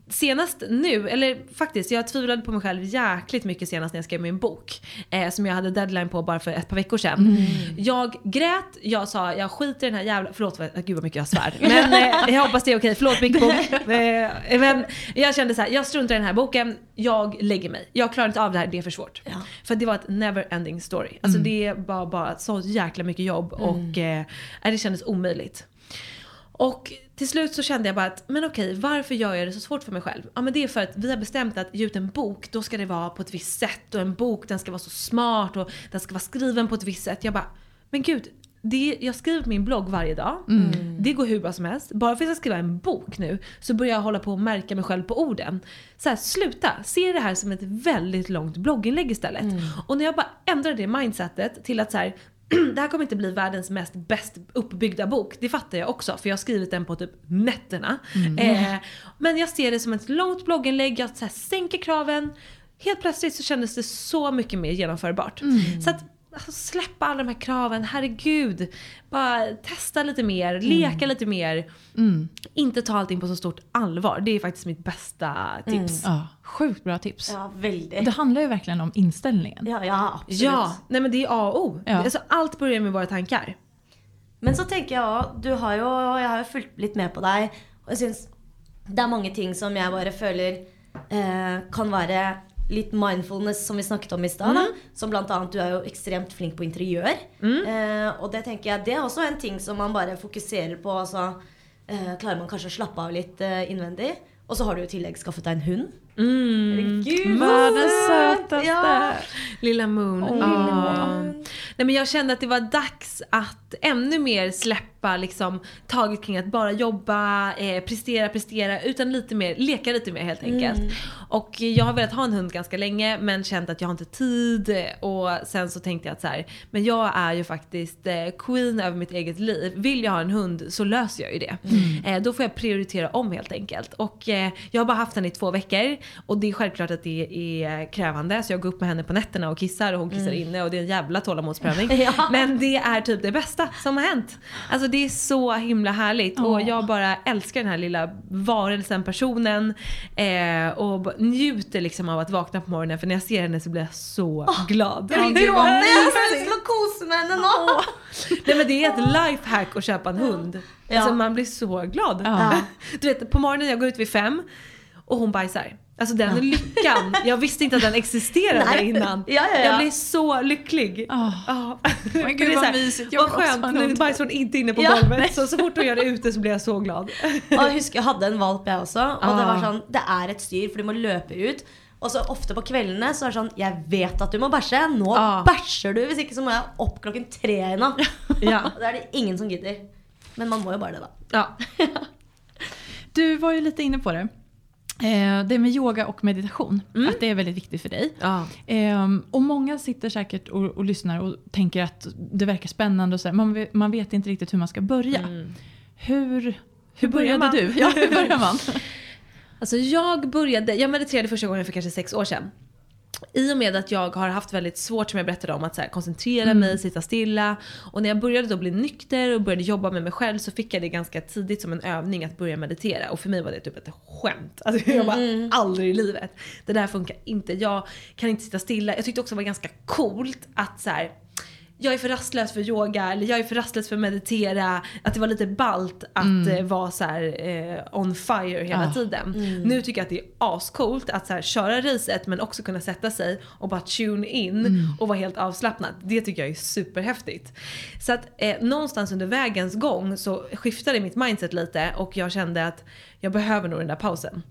senast nu, eller faktiskt jag tvivlade på mig själv jäkligt mycket senast när jag skrev min bok. Eh, som jag hade deadline på bara för ett par veckor sedan. Jag grät, jag sa jag skiter i den här jävla, förlåt gud vad mycket jag svär. Men eh, jag hoppas det är okej, förlåt Big Bok. Eh, men jag kände så här, jag struntar i den här boken, jag lägger mig. Jag klarar inte av det här, det är för svårt. Ja. För det var ett never ending story. Alltså det var bara så jäkla mycket jobb och eh, det kändes omöjligt. Och till slut så kände jag bara att, men okej, varför gör jag det så svårt för mig själv? Ja men det är för att vi har bestämt att ge ut en bok, då ska det vara på ett visst sätt och en bok den ska vara så smart och den ska vara skriven på ett visst sätt. Jag bara, men gud, det, jag skriver på min blogg varje dag. Det går hur bra som helst. Bara för att jag ska skriva en bok nu så börjar jag hålla på och märka mig själv på orden. Så här, sluta! Se det här som ett väldigt långt blogginlägg istället. Och när jag bara ändrade det mindsetet till att så här, det här kommer inte bli världens mest bäst uppbyggda bok. Det fattar jag också för jag har skrivit den på typ nätterna. Eh, men jag ser det som ett långt blogginlägg, jag så här, sänker kraven. Helt plötsligt så kändes det så mycket mer genomförbart. Så att alltså, släppa alla de här kraven, herregud. Bara testa lite mer, leka lite mer. Inte ta allting på så stort allvar. Det är faktiskt mitt bästa tips. Ja, sjukt bra tips. Ja, Det väldigt. handlar ju verkligen om inställningen. Ja, ja absolut. Ja, nej men det är A och O. Ja. Alltså, allt börjar med våra tankar. Men så tenker jeg òg Du har jo Jeg har jo fulgt litt med på deg, og jeg syns det er mange ting som jeg bare føler eh, kan være litt mindfulness, som vi snakket om i stad. da. Som annet, du er jo ekstremt flink på interiør. Eh, og det tenker jeg, det er også en ting som man bare fokuserer på. Altså, eh, klarer man kanskje å slappe av litt eh, innvendig. Og så har du i tillegg skaffet deg en hund. Herregud, Världens så sötaste. Ja. Lilla Moon. Ja. lilla Moon. Nej, men jag kände att det var dags att ännu mer släppa liksom, taget kring att bara jobba, eh, prestera, prestera, utan lite mer, leka lite mer helt enkelt. Och jag har velat ha en hund ganska länge men känt att jag har inte tid och sen så tänkte jag att så här, men jag är ju faktiskt eh, queen över mitt eget liv. Vill jag ha en hund så löser jag ju det. Eh, då får jag prioritera om helt enkelt. Och eh, jag har bara haft henne i två veckor och det är självklart att det är krävande så jag går upp med henne på nätterna och kissar och hon kissar inne och det är en jävla tålamodsprövning. Ja. Men det är typ det bästa som har hänt. Alltså det är så himla härligt och Åh. jag bara älskar den här lilla varelsen, personen eh, och njuter liksom av att vakna på morgonen för när jag ser henne så blir jag så glad. Jeg vil gråte! Jeg har lyst til å kose med henne nå! Nej men det är ett lifehack att köpa en hund. Ja. Alltså man blir så glad. Ja. Du vet på morgonen jag går ut vid fem och hon bajsar. Alltså den lyckan, jag visste inte att den existerade Nej. innan. Ja, ja, ja. Jag blir så lycklig. Ja. Ja. Men gud, är vad mysigt. Jag Vad också skönt, nu bajsar hon inte inne på Ja. golvet. Så, så fort hon gör det ute så blir jag så glad. Jeg husker jeg hadde en valp, jeg også. Og det var Ah. sånn, det er et styr, for du må løpe ut. Og så ofte på kveldene så er det sånn Jeg vet at du må bæsje. Nå Ah. bæsjer du! Hvis ikke så må jeg opp klokken tre i natt. Ja. Det er det ingen som gidder. Men man må jo bare det, da. Ja. Du var ju lite inne på det. Eh, det med yoga och meditation, att det är väldigt viktigt för dig. Ja. Ehm, och många sitter säkert och, och lyssnar och tänker att det verkar spännande och så man, vet, man vet inte riktigt hur man ska börja. Hur, hur, börjar började man? du? Ja, hur börjar man? Alltså jag började, jag mediterade första gången för kanske sex år sedan. I och med att jag har haft väldigt svårt som jag berättade om att så här, koncentrera mig, sitta stilla. Och när jag började då bli nykter och började jobba med mig själv så fick jag det ganska tidigt som en övning att börja meditera. Och för mig var det typ ett skämt. Alltså jag bara, aldrig i livet. Det där funkar inte. Jag kan inte sitta stilla. Jag tyckte också det var ganska coolt att så här, jag är för rastlös för yoga eller jag är för rastlös för att meditera. Att det var lite balt att eh, vara så här, eh, on fire hela Ja. tiden. Nu tycker jag att det är ascoolt att så här, köra racet men också kunna sätta sig och bara tune in och vara helt avslappnad. Det tycker jag är superhäftigt. Så att eh, någonstans under vägens gång så skiftade mitt mindset lite och jag kände att jag behöver nog den där pausen.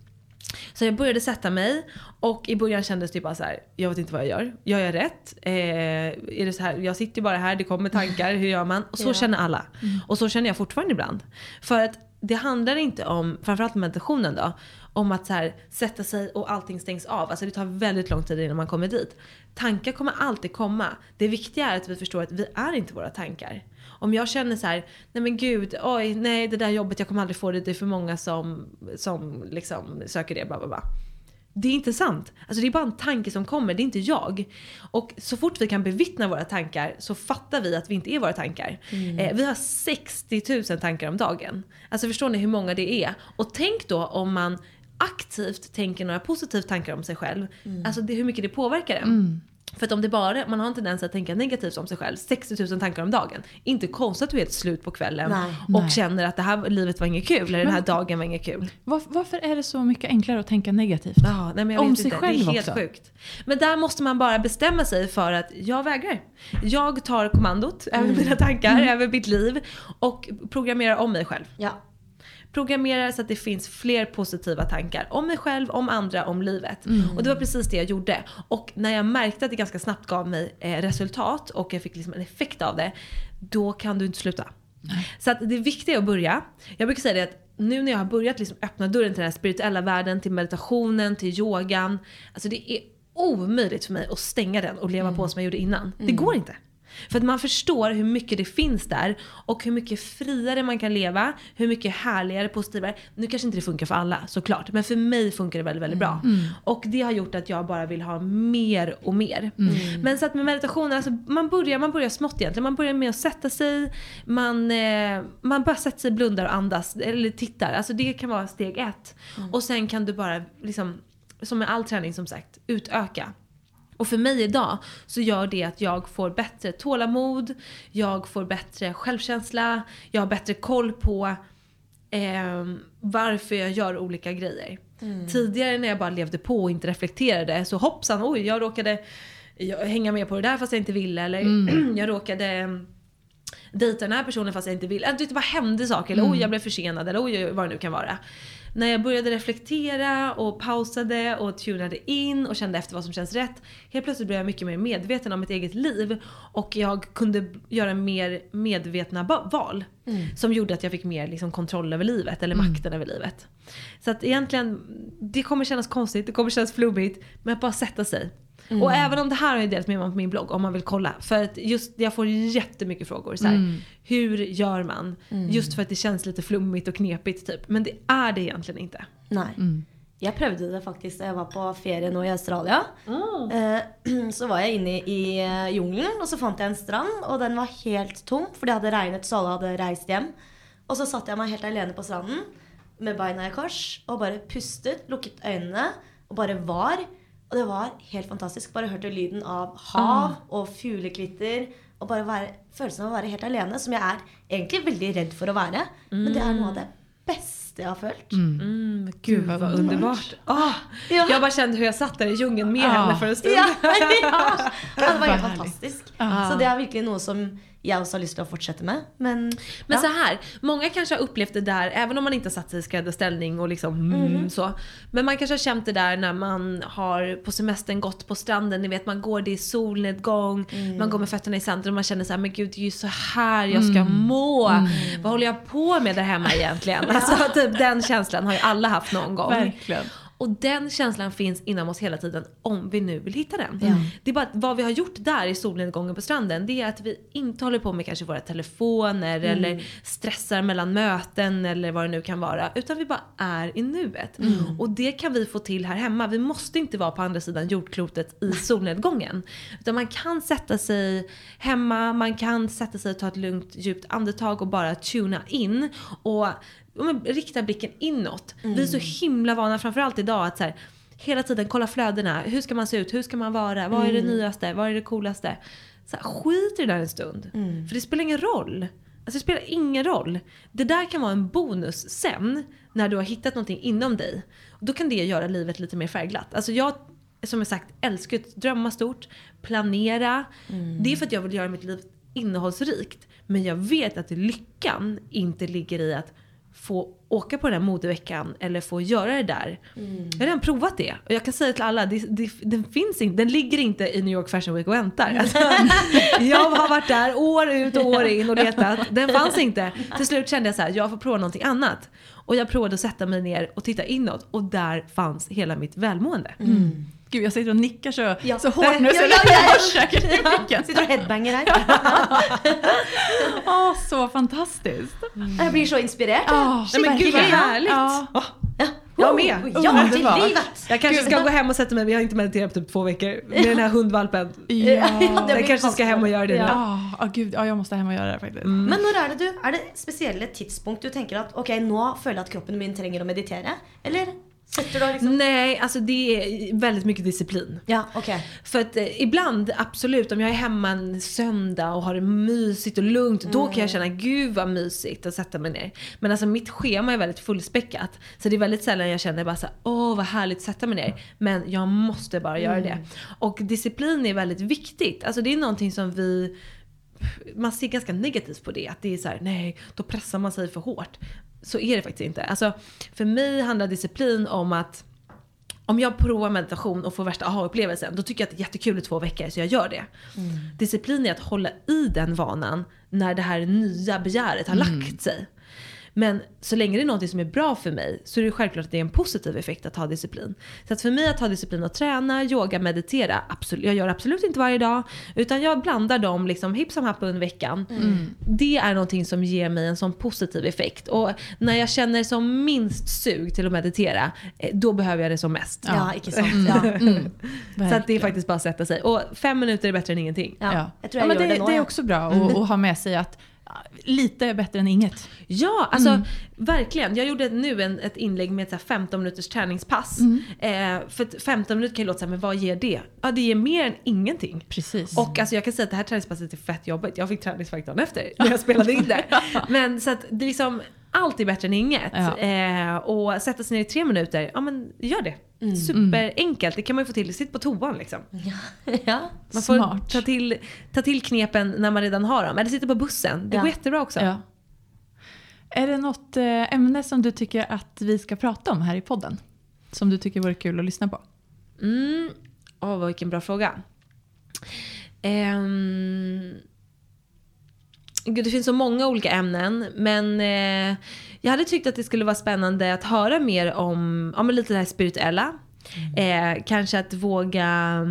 Så jag började sätta mig och i början kändes det bara så här, jag vet inte vad jag gör. Gör jag rätt? Eh, är det så här, jag sitter ju bara här, det kommer tankar, hur gör man? Och så Ja. känner alla. Och så känner jag fortfarande ibland. För att det handlar inte om, framförallt meditationen då, om att så här, sätta sig och allting stängs av. Alltså det tar väldigt lång tid innan man kommer dit. Tankar kommer alltid komma. Det viktiga är att vi förstår att vi är inte våra tankar. Om jag känner så här, nej men gud, oj, nej det där jobbet, jag kommer aldrig få det, det är för många som, som liksom söker det, bla bla bla. Det är inte sant. Alltså det är bara en tanke som kommer, det är inte jag. Och så fort vi kan bevittna våra tankar så fattar vi att vi inte är våra tankar. Eh, vi har 60 000 tankar om dagen. Alltså förstår ni hur många det är? Och tänk då om man aktivt tänker några positiva tankar om sig själv. Alltså det, hur mycket det påverkar en. För att om det bara, man har en tendens att tänka negativt om sig själv, 60 000 tankar om dagen. Inte konstigt att du är helt slut på kvällen Nej. och Nej. känner att det här livet var inget kul, eller den här dagen var inget kul. Var, varför är det så mycket enklare att tänka negativt? Ja, nej men jag Om vet sig inte. själv det är helt också. sjukt. Men där måste man bara bestämma sig för att jag vägrar. Jag tar kommandot över mina tankar, över mitt liv och programmerar om mig själv. Ja. Programmerar så att det finns fler positiva tankar om mig själv, om andra, om livet. Och det var precis det jag gjorde. Och när jag märkte att det ganska snabbt gav mig eh, resultat och jag fick liksom en effekt av det, då kan du inte sluta. Så att det viktiga är att börja. Jag brukar säga det att nu när jag har börjat liksom öppna dörren till den här spirituella världen, till meditationen, till yogan. Alltså det är omöjligt för mig att stänga den och leva på som jag gjorde innan. Det går inte. För att man förstår hur mycket det finns där och hur mycket friare man kan leva, hur mycket härligare, positivare. Nu kanske inte det funkar för alla såklart, men för mig funkar det väldigt, väldigt bra. Och det har gjort att jag bara vill ha mer och mer. Men så att med meditationen, alltså man börjar, man börjar smått egentligen. Man börjar med att sätta sig, man, eh, man bara sätter sig, blundar och andas, eller tittar. Alltså det kan vara steg ett. Och sen kan du bara, liksom, som med all träning som sagt, utöka. Och för mig idag så gör det att jag får bättre tålamod, jag får bättre självkänsla, jag har bättre koll på ehm, varför jag gör olika grejer. Tidigare när jag bara levde på och inte reflekterade så hoppsan, oj jag råkade hänga med på det där fast jag inte ville eller jag råkade ehm, dejta den här personen fast jag inte ville. Äh, Det bara hände saker, eller oj jag blev försenad eller oj vad det nu kan vara. När jag började reflektera och pausade och tunade in och kände efter vad som känns rätt. Helt plötsligt blev jag mycket mer medveten om mitt eget liv. Och jag kunde göra mer medvetna val. Som gjorde att jag fick mer liksom, kontroll över livet, eller makten över livet. Så att egentligen, det kommer kännas konstigt, det kommer kännas flummigt. Men att bara sätta sig. Och även om det här har jag delat med mig på min blogg om man vill kolla. För att just jag får jättemycket frågor. Så här, Hur gör man? Just för att det känns lite flummigt och knepigt typ. Men det är det egentligen inte. Nei. Jeg prøvde det faktisk da jeg var på ferie i Australia. Eh, så var jeg inne i eh, jungelen, og så fant jeg en strand, og den var helt tom, for det hadde regnet, så alle hadde reist hjem. Og så satte jeg meg helt alene på stranden med beina i kors og bare pustet, lukket øynene og bare var. Og det var helt fantastisk. Bare hørte lyden av hav og fuglekvitter. Og bare være, følelsen av å være helt alene, som jeg er egentlig veldig redd for å være. Men det er noe av det beste jeg har følt. Mm, gud vad, underbart. Ah, Ja. Jag bara kände hur jag satt där i djungeln med Ja. henne för en stund. Ja, ja. det var helt fantastisk. Ja. Så det er virkelig noe som lyst til å fortsette med. Men, Men ja. så här, många kanske har upplevt det där, även om man inte har satt sig i skräddarställning och liksom mm, så. Men man kanske har känt det där när man har på semestern gått på stranden, ni vet man går, det är solnedgång, man går med fötterna i sanden och man känner så här, men gud det är ju så här jag ska må. Vad håller jag på med där hemma egentligen? Alltså typ den känslan har ju alla haft någon gång. Verkligen. Och den känslan finns inom oss hela tiden om vi nu vill hitta den. Ja. Det är bara att vad vi har gjort där i solnedgången på stranden det är att vi inte håller på med kanske våra telefoner eller stressar mellan möten eller vad det nu kan vara. Utan vi bara är i nuet. Och det kan vi få till här hemma. Vi måste inte vara på andra sidan jordklotet i solnedgången. Utan man kan sätta sig hemma, man kan sätta sig och ta ett lugnt djupt andetag och bara tuna in. Och men, rikta blicken inåt. Vi är så himla vana, framförallt idag, att så här, hela tiden kolla flödena. Hur ska man se ut? Hur ska man vara? Vad är det nyaste? Vad är det coolaste? Så här, skit i det där en stund. För det spelar ingen roll. Alltså det spelar ingen roll. Det där kan vara en bonus sen när du har hittat någonting inom dig. Och då kan det göra livet lite mer färgglatt. Alltså jag, som jag sagt, älskar att drömma stort, planera. Det är för att jag vill göra mitt liv innehållsrikt. Men jag vet att lyckan inte ligger i att få åka på den här modeveckan eller få göra det där. Mm. Jag har redan provat det. Och jag kan säga till alla, det, det, den finns inte, den ligger inte i New York Fashion Week och väntar. Alltså, jag har varit där år ut och år in och letat. Den fanns inte. Till slut kände jag så här, jag får prova någonting annat. Och jag provade att sätta mig ner och titta inåt och där fanns hela mitt välmående. Gud, jag sitter och nickar så, Ja. så hårt nu så ja, jag i micken. Sitter och headbanger här. Åh, så fantastiskt. Jag blir så inspirerad. Ja, Nej, men gud vad härligt! Ja. Åh, Ja. Jag med. Oh, Ja, livet! jag kanske Gud. ska gå hem och sätta mig, men jag har inte mediterat på typ två veckor. Med den här hundvalpen. Ja. Jag kanske ska hem och göra det nu. Ja. Ah, gud, ja, jag måste hem och göra det faktiskt. Mm. Men når er det du, er det spesielle tidspunkt du tenker at ok, nå føler jeg at kroppen min trenger å meditere? Eller du liksom Nej, alltså det är väldigt mycket disciplin. Ja, ok. För att eh, ibland, absolut, om jag är hemma en söndag och har det mysigt och lugnt, då kan jag känna gud vad mysigt att sätta mig ner. Men alltså mitt schema är väldigt fullspäckat. Så det är väldigt sällan jag känner bara så här, åh vad härligt att sätta mig ner. Men jag måste bara göra det. Och disciplin är väldigt viktigt. Alltså det är någonting som vi man ser ganska negativt på det. Att det är så här, nej, då pressar man sig för hårt. Så är det faktiskt inte. Alltså, för mig handlar disciplin om att om jag provar meditation och får värsta aha-upplevelsen, då tycker jag att det är jättekul i två veckor så jag gör det. Disciplin är att hålla i den vanan när det här nya begäret har lagt sig. Men så länge det är något som är bra för mig så är det självklart att det är en positiv effekt att ha disciplin. Så att för mig att ha disciplin att träna, yoga, meditera, absolut, jag gör absolut inte varje dag. Utan jag blandar dem liksom hipp som happ under veckan. Det är någonting som ger mig en sån positiv effekt. Och när jag känner som minst sug till att meditera, eh, då behöver jag det som mest. Ja, ikke sant. Ja. Så att det är faktiskt bara att sätta sig. Och fem minuter är bättre än ingenting. Ja. Ja. Jeg tror jeg men gjør det, det det är ja. också bra att, att ha med sig att ja, lite är bättre än inget. Ja, alltså verkligen. Jag gjorde nu en, ett inlägg med ett så här 15 minuters träningspass. Eh, för att 15 minuter kan ju låta så här, men vad ger det? Ja, det ger mer än ingenting. Precis. Och alltså jag kan säga att det här träningspasset är fett jobbigt. Jag fick träningsvärk dagen efter när jag spelade in det. Men så att det är liksom, allt är bättre än inget. Ja. Eh, och sätta sig ner i tre minuter, ja men gör det. Superenkelt, det kan man ju få till. Sitt på toan liksom. ja. Man får Smart. ta till, ta till knepen när man redan har dem. Eller sitta på bussen, det Ja. går jättebra också. Ja. Är det något eh, ämne som du tycker att vi ska prata om här i podden? Som du tycker vore kul att lyssna på? Mm. Åh, vilken bra fråga. Ehm, Gud, det finns så många olika ämnen. Men eh, jag hade tyckt att det skulle vara spännande att höra mer om ja, lite det här spirituella. Eh, kanske att våga...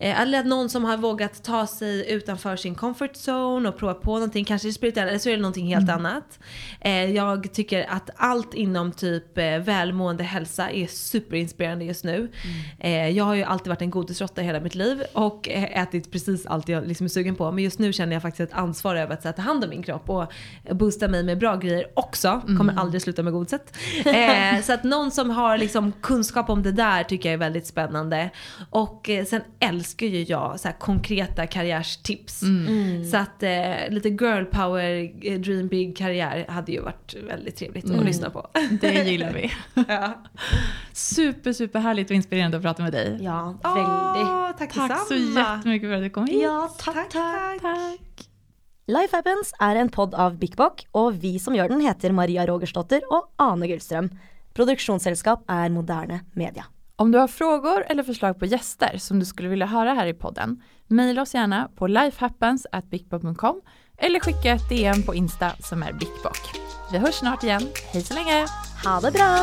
Eh, eller att någon som har vågat ta sig utanför sin comfort zone och prova på någonting, kanske det spirituella, eller så är det någonting helt annat. Eh, jag tycker att allt inom typ eh, välmående hälsa är superinspirerande just nu. Eh, jag har ju alltid varit en godisråtta hela mitt liv och ätit precis allt jag liksom är sugen på. Men just nu känner jag faktiskt ett ansvar över att ta hand om min kropp och boosta mig med bra grejer också. Kommer aldrig sluta med godiset. Så att någon som har liksom kunskap om det där tycker jag är väldigt spännande. Och sen älskar ju jag så här konkreta karriärstips. Så att eh, lite girl power, eh, dream big karriär hade ju varit väldigt trevligt att lyssna på. Det gillar vi. ja. Super, super härligt och inspirerande att prata med dig. ja, veldig. Åh, tack, Tack så jättemycket för att du kom hit. Ja, Tack, takk. tack. Tack. Life Happens er en podd av Bik Bok, og vi som gjør den heter Maria Rogersdotter og Ane Gullstrøm. Produksjonsselskap er Moderne Media. Om du har frågor eller förslag på gäster som du skulle vilja höra här i podden, mejla oss gärna på lifehappens@bickbock.com eller skicka ett DM på Insta som är bickbock. Vi hörs snart igen. Hej så länge! Ha det bra!